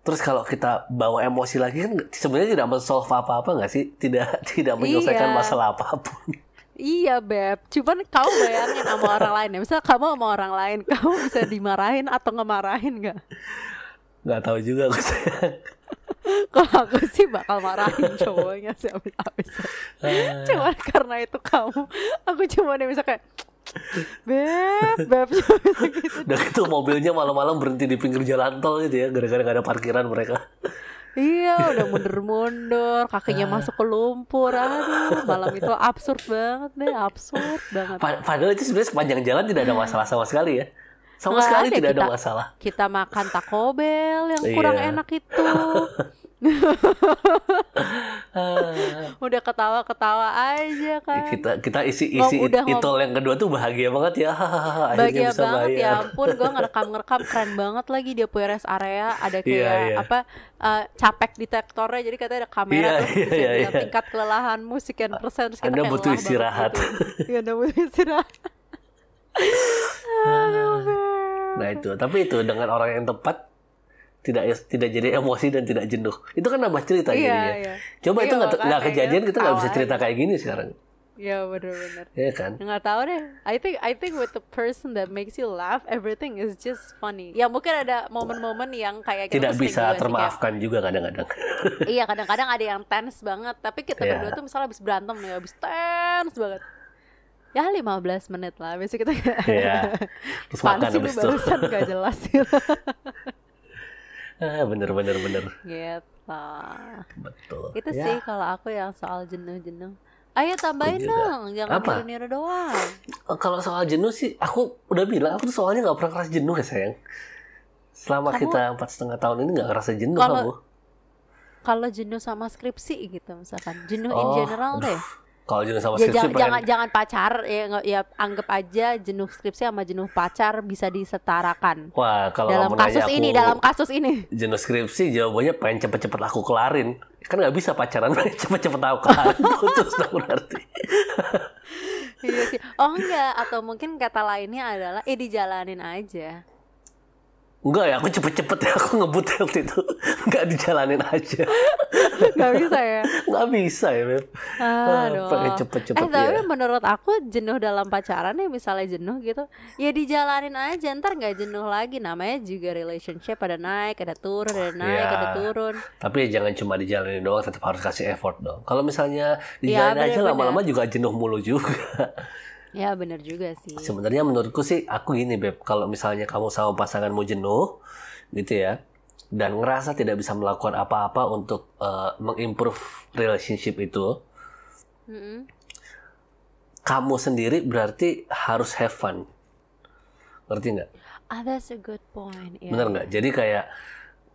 terus kalau kita bawa emosi lagi kan sebenarnya tidak mensolve apa-apa nggak sih? Tidak <laughs> tidak menyelesaikan Iya. masalah apa pun. Iya beb, cuman kamu bayangin sama orang lain ya. Misal kamu sama orang lain, kamu bisa dimarahin atau ngemarahin nggak? Nggak tahu juga aku sayang. <laughs> Kalau aku sih bakal marahin cowoknya sih habis-habis. Ah, Cuman karena itu kamu, aku cuma nih bisa kayak beb, beb, <laughs> gitu. Udah gitu mobilnya malam-malam berhenti di pinggir jalan tol gitu ya gara-gara nggak ada parkiran mereka. Iya, udah mundur-mundur, kakinya masuk ke lumpur. Aduh, malam itu absurd banget deh, absurd banget. Pa- Padahal itu sebenarnya sepanjang jalan tidak ada masalah sama sekali ya. Sama Nggak sekali ada, tidak ada kita- masalah. Kita makan Taco Bell yang kurang Iya. enak itu. <laughs> Ah, <laughs> Udah ketawa-ketawa aja kan. kita kita isi Ngom- isi udah ngom- itol yang kedua tuh bahagia banget ya. Bahagia bisa banget ya bayar. ampun gue ngerekam-ngerekam keren banget lagi dia punya rest area ada kayak Iya, iya. apa eh, capek detektornya jadi katanya ada kamera Iya, terus iya, iya, bilang iya. tingkat kelelahanmu sekian persen terus kita Anda butuh istirahat. gitu. Iya anda butuh istirahat. <laughs> Nah itu, tapi itu dengan orang yang tepat tidak tidak jadi emosi dan tidak jenuh. Itu kan nambah cerita Iya, jadinya. iya. Coba Iya, itu nggak kejadian kita nggak bisa cerita kayak gini sekarang. Ya bener-bener. ya kan Nggak tahu deh. I think I think with the person that makes you laugh, everything is just funny. Ya mungkin ada momen-momen yang kayak kita tidak bisa juga sih, termaafkan juga kadang-kadang <laughs> iya <laughs> kadang-kadang ada yang tense banget. Tapi kita Iya. berdua tuh misalnya habis berantem nih, habis tense banget. Ya 15 menit lah. Biasanya kita Iya. <laughs> terus makan sih habis itu barusan gak jelas gitu. Ah, <laughs> bener bener bener gitu. betul Itu Ya, sih kalau aku yang soal jenuh-jenuh. Ayo tambahin juga. dong, jangan Apa? niru-niru doang. eh, kalau soal jenuh sih aku udah bilang aku tuh soalnya nggak pernah ngerasa jenuh ya sayang selama Kamu- kita empat setengah tahun ini nggak ngerasa jenuh Kalau- kamu Kalau jenuh sama skripsi gitu misalkan, jenuh in Oh, general deh. Kalau jenuh sama Ya, skripsi jangan, pengen- jangan jangan pacar ya ya anggap aja jenuh skripsi sama jenuh pacar bisa disetarakan. wah kalau dalam kasus nanya ini, aku dalam kasus ini. jenuh skripsi jawabannya pengen cepet-cepet aku kelarin kan nggak bisa pacaran <laughs> pengen cepet-cepet aku kelarin <laughs> putus dong berarti iya sih. Oh enggak, atau mungkin kata lainnya adalah eh dijalanin aja. Enggak ya, aku cepet-cepet ya, aku ngebut ya waktu itu Enggak dijalanin aja Gak bisa ya. Nggak bisa ya, Beb Aduh. pengen cepet-cepet eh tapi ya. menurut aku jenuh dalam pacaran ya misalnya jenuh gitu ya dijalanin aja ntar nggak jenuh lagi namanya juga relationship ada naik ada turun ada naik Ya. ada turun Tapi jangan cuma dijalanin doang, tetap harus kasih effort dong Kalau misalnya Iya, dijalanin aja bener-bener. lama-lama juga jenuh mulu juga ya bener juga sih Sebenarnya menurutku sih, aku gini Beb Kalau misalnya kamu sama pasanganmu jenuh Gitu ya Dan ngerasa tidak bisa melakukan apa-apa untuk eh, mengimprove relationship itu Mm-mm. Kamu sendiri berarti harus have fun Ngerti nggak? ah that's a good point ya. Bener nggak? Jadi kayak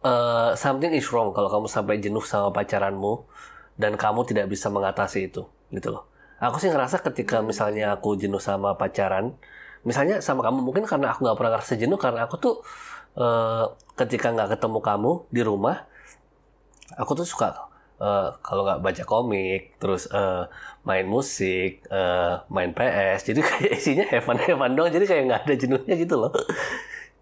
eh, something is wrong kalau kamu sampai jenuh sama pacaranmu dan kamu tidak bisa mengatasi itu, gitu loh. Aku sih ngerasa ketika misalnya aku jenuh sama pacaran, misalnya sama kamu mungkin karena aku nggak pernah ngerasa jenuh karena aku tuh eh, ketika nggak ketemu kamu di rumah, aku tuh suka eh, kalau nggak baca komik, terus eh, main musik, eh, main PS, jadi <laughs> kayak isinya heaven heaven dong, jadi kayak nggak ada jenuhnya gitu loh.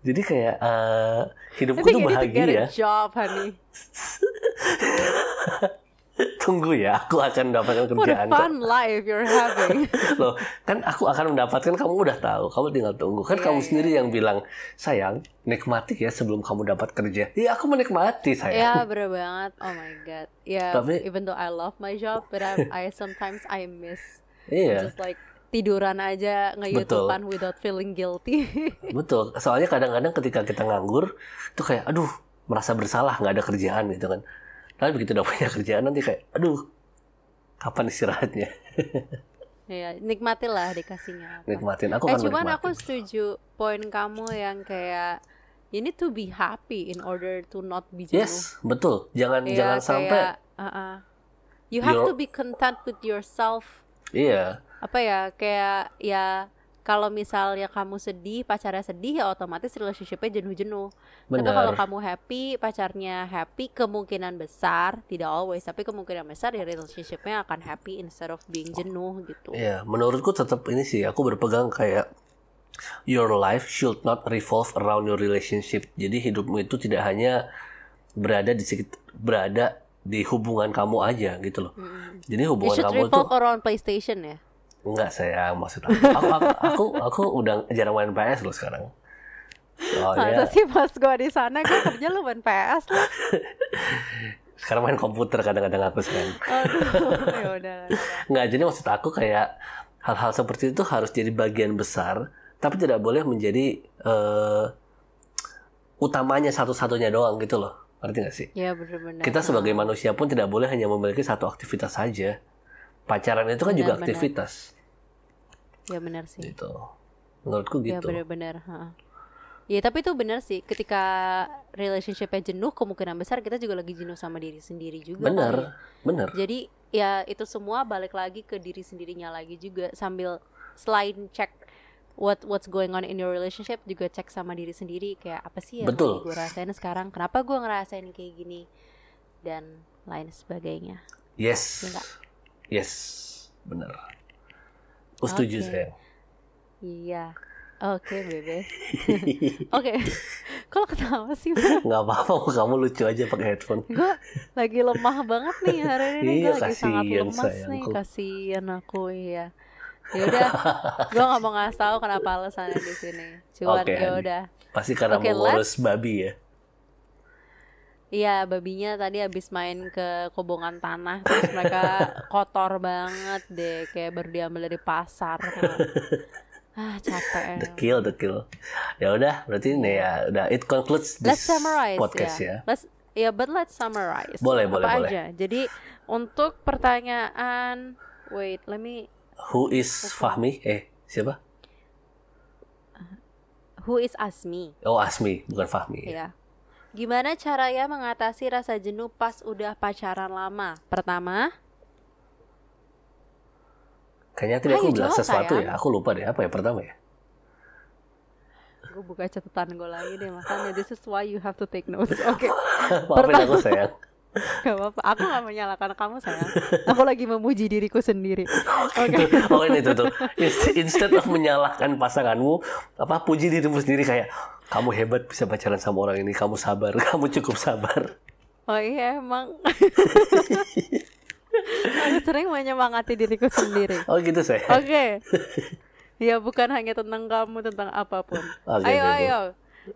Jadi kayak eh, I hidupku tuh bahagia. a job honey <laughs> <laughs> Tunggu ya, aku akan mendapatkan what a kerjaan kok. fun life you're having <laughs> Loh, kan aku akan mendapatkan kamu udah tahu, kamu tinggal tunggu. Kan Iya, kamu iya. sendiri yang bilang, sayang, nikmati ya sebelum kamu dapat kerja. Iya, aku menikmati sayang. ya bener banget oh my god ya Tapi- even though I love my job but I, <laughs> I sometimes I miss Iya, just like tiduran aja nge-youtubean without feeling guilty betul. Soalnya kadang-kadang ketika kita nganggur, tuh kayak, aduh, merasa bersalah nggak ada kerjaan gitu kan. Tapi begitu udah <laughs> punya kerjaan nanti kayak, aduh, kapan istirahatnya? <laughs> ya nikmatilah dikasihnya apa. Nikmatin. Aku eh kan cuman aku setuju poin kamu yang kayak you need to be happy in order to not be jenuh. Yes, betul. Jangan Iya, jangan sampai, kayak, uh-uh. you have You're- to be content with yourself. iya, Apa ya kayak ya kalau misalnya kamu sedih, pacarnya sedih ya otomatis relationshipnya jenuh-jenuh. Tapi kalau kamu happy, pacarnya happy, kemungkinan besar tidak always, tapi kemungkinan besar ya relationshipnya akan happy instead of being jenuh gitu. Iya, menurutku tetap ini sih, aku berpegang kayak your life should not revolve around your relationship. Jadi hidupmu itu tidak hanya berada di sekitar berada di hubungan kamu aja gitu loh. Mm-mm. Jadi You hubungan kamu revolve around PlayStation ya. Enggak saya maksud aku. Aku, aku, aku, aku udah jarang main PS loh sekarang. Masa Soalnya sih pas gua di sana gua kerja lu main PS lah. <laughs> sekarang main komputer kadang-kadang aku sekarang. Aduh, ya udah. Nggak, jadi maksud aku kayak hal-hal seperti itu harus jadi bagian besar, tapi tidak boleh menjadi eh, utamanya satu-satunya doang gitu loh. Ngerti nggak sih? Ya bener-bener. Kita sebagai manusia pun tidak boleh hanya memiliki satu aktivitas saja. Pacaran itu kan juga Benar-benar. aktivitas. Ya benar sih. Gitu. Menurutku Ya gitu. bener-bener. ha. Ya tapi itu benar sih. Ketika relationshipnya jenuh, kemungkinan besar kita juga lagi jenuh sama diri sendiri juga. ya. Bener, bener. Jadi ya itu semua balik lagi ke diri sendirinya lagi juga sambil selain cek what what's going on in your relationship juga cek sama diri sendiri kayak apa sih yang Betul. gue rasain sekarang kenapa gue ngerasain kayak gini dan lain sebagainya Yes. Ya? Yes. Bener. Aku setuju Oke. sayang. iya oke bebe <laughs> oke Kalau ketawa sih, Beb? nggak apa-apa kamu lucu aja pakai headphone gue lagi lemah banget nih hari ini Iya, gue lagi sangat lemas nih sayangku. kasihan aku iya yaudah gue nggak mau ngasih tahu kenapa alasannya di sini cuman Oke, ya udah pasti karena Oke, mau ngurus babi ya iya babinya tadi habis main ke kobongan tanah terus mereka <laughs> kotor banget deh kayak baru diambil dari pasar <laughs> ah capek. The kill the kill. Ya udah berarti ini ya udah it concludes this let's summarize podcast ya. ya. Let's ya but let's summarize. Boleh, Apa boleh, boleh. aja? Jadi untuk pertanyaan wait let me who is Fahmi? Eh siapa? Who is Asmi? oh Asmi bukan Fahmi. Ya. Gimana caranya mengatasi rasa jenuh pas udah pacaran lama? Pertama, kayaknya tadi aku bilang sesuatu sayang. ya aku lupa deh apa ya pertama ya gue buka catatan gue lagi deh makanya this is why you have to take notes. <laughs> Oke, <laughs> maafin aku sayang <laughs> gak apa-apa. Aku gak menyalahkan kamu sayang. Aku lagi memuji diriku sendiri. Oke. oh ini tuh tuh Inst- instead of menyalahkan pasanganmu apa puji dirimu sendiri kayak kamu hebat bisa pacaran sama orang ini kamu sabar <laughs> kamu cukup sabar Oh iya emang. <laughs> Aku sering menyemangati diriku sendiri. oh gitu saya Oke. <laughs> Ya bukan hanya tentang kamu, tentang apa pun. Oke, ayo, oke. ayo.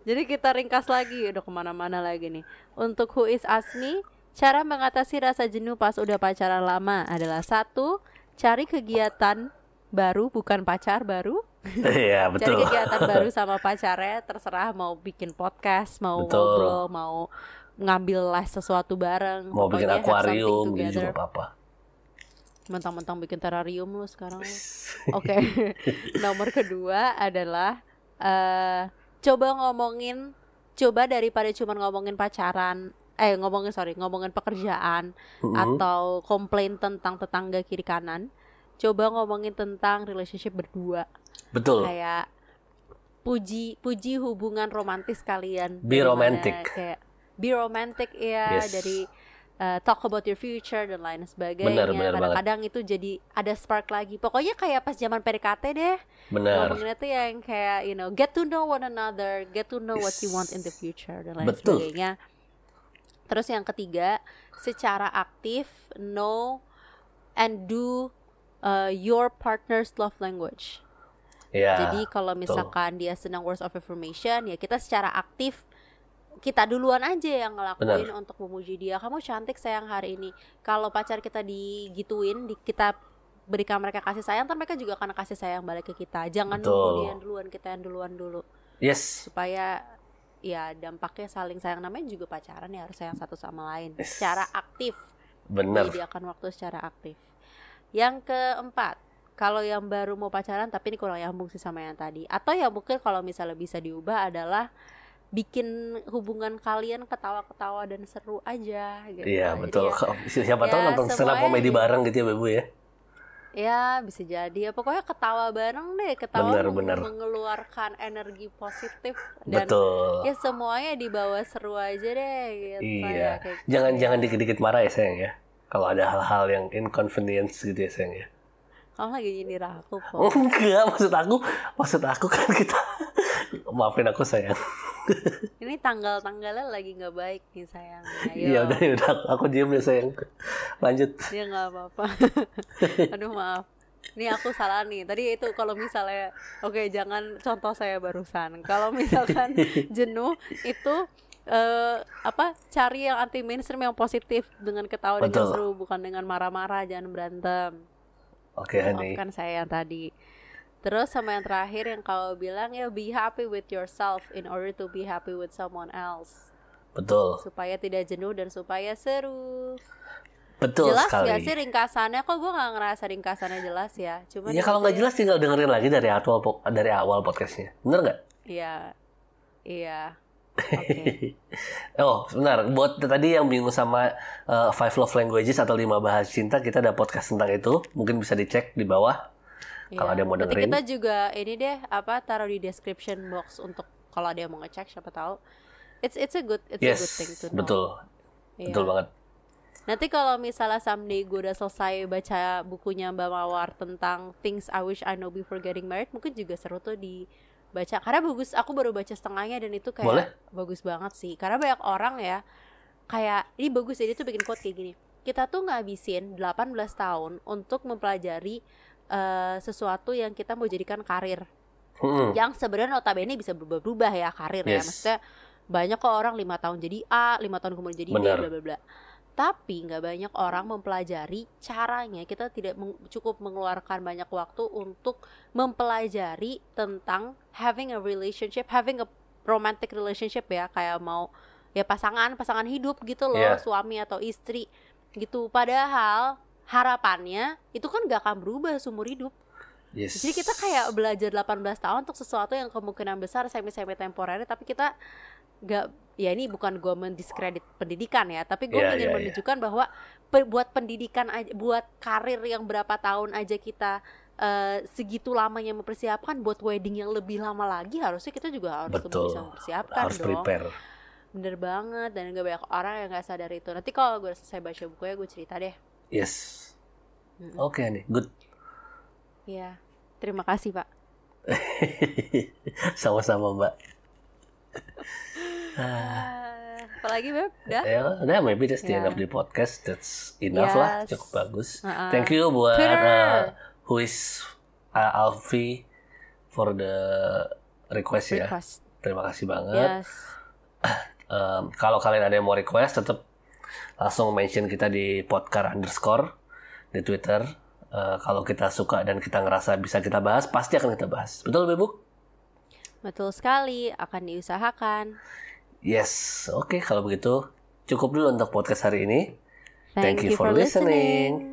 Jadi kita ringkas lagi, udah ke mana-mana lagi nih. Untuk Who is Asmi, cara mengatasi rasa jenuh pas udah pacaran lama adalah satu, cari kegiatan baru, bukan pacar baru. <laughs> Iya Cari betul kegiatan <laughs> baru sama pacarnya, terserah mau bikin podcast, mau Betul. ngobrol, mau ngambil les sesuatu bareng. mau bikin akuarium gitu juga apa-apa mentang-mentang bikin terrarium lu sekarang. <laughs> Oke. Nomor kedua adalah eh coba ngomongin coba daripada cuma ngomongin pacaran eh ngomongin sorry ngomongin pekerjaan Mm-mm. atau komplain tentang tetangga kiri kanan coba ngomongin tentang relationship berdua. Betul. Kayak puji puji hubungan romantis kalian Be romantic. kayak be romantic ya Yes. dari uh, talk about your future dan lain sebagainya. Kadang-kadang itu jadi ada spark lagi. Pokoknya kayak pas zaman PDKT deh. Benar. Ngomonginnya tuh yang kayak you know get to know one another get to know what you want in the future dan lain Betul. sebagainya. Terus yang ketiga secara aktif know and do uh, your partner's love language ya jadi kalau misalkan dia senang words of affirmation ya kita secara aktif kita duluan aja yang ngelakuin untuk memuji dia. Kamu cantik sayang hari ini. Kalau pacar kita digituin, di, kita berikan mereka kasih sayang, ntar mereka juga akan kasih sayang balik ke kita. Jangan Betul. nunggu dia yang duluan, kita yang duluan dulu. yes Supaya ya dampaknya saling sayang namanya juga pacaran ya harus sayang satu sama lain Yes. secara aktif. benar Menyediakan waktu secara aktif. Yang keempat, kalau yang baru mau pacaran tapi ini kurang nyambung sih sama yang tadi. Atau ya mungkin kalau misalnya bisa diubah adalah bikin hubungan kalian ketawa-ketawa dan seru aja gitu. iya Jadi betul ya- Si- siapa tahu ya, nonton stand up komedi di- bareng gitu ya Bebu ya Ya bisa jadi ya pokoknya ketawa bareng deh, ketawa Bener, meng- bener. mengeluarkan energi positif dan betul ya semuanya dibawa seru aja deh gitu ya, iya kayak gitu jangan ya. jangan dikit-dikit marah ya sayang ya kalau ada hal-hal yang inconvenience gitu ya sayang ya Kamu lagi nyindir aku kok. <laughs> enggak maksud aku maksud aku kan kita <laughs> maafin aku sayang <laughs> Ini tanggal-tanggalnya lagi nggak baik nih sayang. Iya udah ya udah aku diem ya sayang lanjut Dia nggak apa-apa. Aduh maaf. Ini aku salah nih. Tadi itu kalau misalnya, oke jangan contoh saya barusan. Kalau misalkan jenuh itu eh apa cari yang anti mainstream yang positif dengan ketawa dengan Betul. seru bukan dengan marah-marah jangan berantem. oke Hani Maafkan saya yang tadi. Terus sama yang terakhir yang kau bilang ya be happy with yourself in order to be happy with someone else betul supaya tidak jenuh dan supaya seru. betul jelas sekali gak sih ringkasannya? Kok gue gak ngerasa ringkasannya jelas ya? Cuman ya kalau nggak jelas tinggal dengerin lagi dari awal dari awal podcastnya bener nggak Iya, iya. Oke. <laughs> oh sebentar buat tadi yang bingung sama uh, five love languages atau lima bahasa cinta kita ada podcast tentang itu mungkin bisa dicek di bawah Kalau ada yang mau Nanti dengerin. kita juga ini deh apa taruh di description box untuk kalau ada yang mau ngecek siapa tahu. It's it's a good it's a yes good thing to know. betul Iya. betul banget Nanti kalau misalnya someday gue udah selesai baca bukunya Mbak Mawar tentang Things I Wish I Know Before Getting Married, mungkin juga seru tuh di baca. Karena bagus aku baru baca setengahnya dan itu kayak Boleh? bagus banget sih. Karena banyak orang ya kayak ini bagus jadi tuh bikin quote kayak gini. Kita tuh ngabisin 18 tahun untuk mempelajari eh, sesuatu yang kita mau jadikan karir. Mm-mm. yang sebenarnya notabene bisa berubah-ubah ya karir ya. Yes. maksudnya banyak kok orang lima tahun jadi A lima tahun kemudian jadi B bla bla bla tapi nggak banyak orang mempelajari caranya kita tidak meng- cukup mengeluarkan banyak waktu untuk mempelajari tentang having a relationship having a romantic relationship ya kayak mau ya pasangan pasangan hidup gitu loh Iya. suami atau istri gitu padahal harapannya itu kan gak akan berubah seumur hidup Yes. jadi kita kayak belajar 18 tahun untuk sesuatu yang kemungkinan besar semi-semi temporer tapi kita gak ya ini bukan gue mendiskredit pendidikan ya tapi gue Iya, ingin iya, iya. menunjukkan bahwa pe- buat pendidikan aja buat karir yang berapa tahun aja kita eh, segitu lamanya mempersiapkan buat wedding yang lebih lama lagi harusnya kita juga harus Betul. bisa mempersiapkan harus dong prepare. bener banget dan gak banyak orang yang gak sadar itu nanti kalau gue selesai baca bukunya gue cerita deh Yes. Mm-mm. Oke nih, good. Iya terima kasih pak <laughs> Sama-sama Mbak. <laughs> Ah, Ah, apalagi beb udah ya, udah maybe that's the end Ya. of the podcast. That's enough lah, Yes. cukup bagus. Uh-uh. Thank you buat uh, who is uh, Alfie for the request ya. request Terima kasih banget. yes <coughs> Um, kalau kalian ada yang mau request, tetap langsung mention kita di podcast underscore di Twitter. Uh, kalau kita suka dan kita ngerasa bisa kita bahas, pasti akan kita bahas. Betul, Bebu? Betul sekali, akan diusahakan. Yes. Oke, kalau begitu cukup dulu untuk podcast hari ini. Thank you for listening.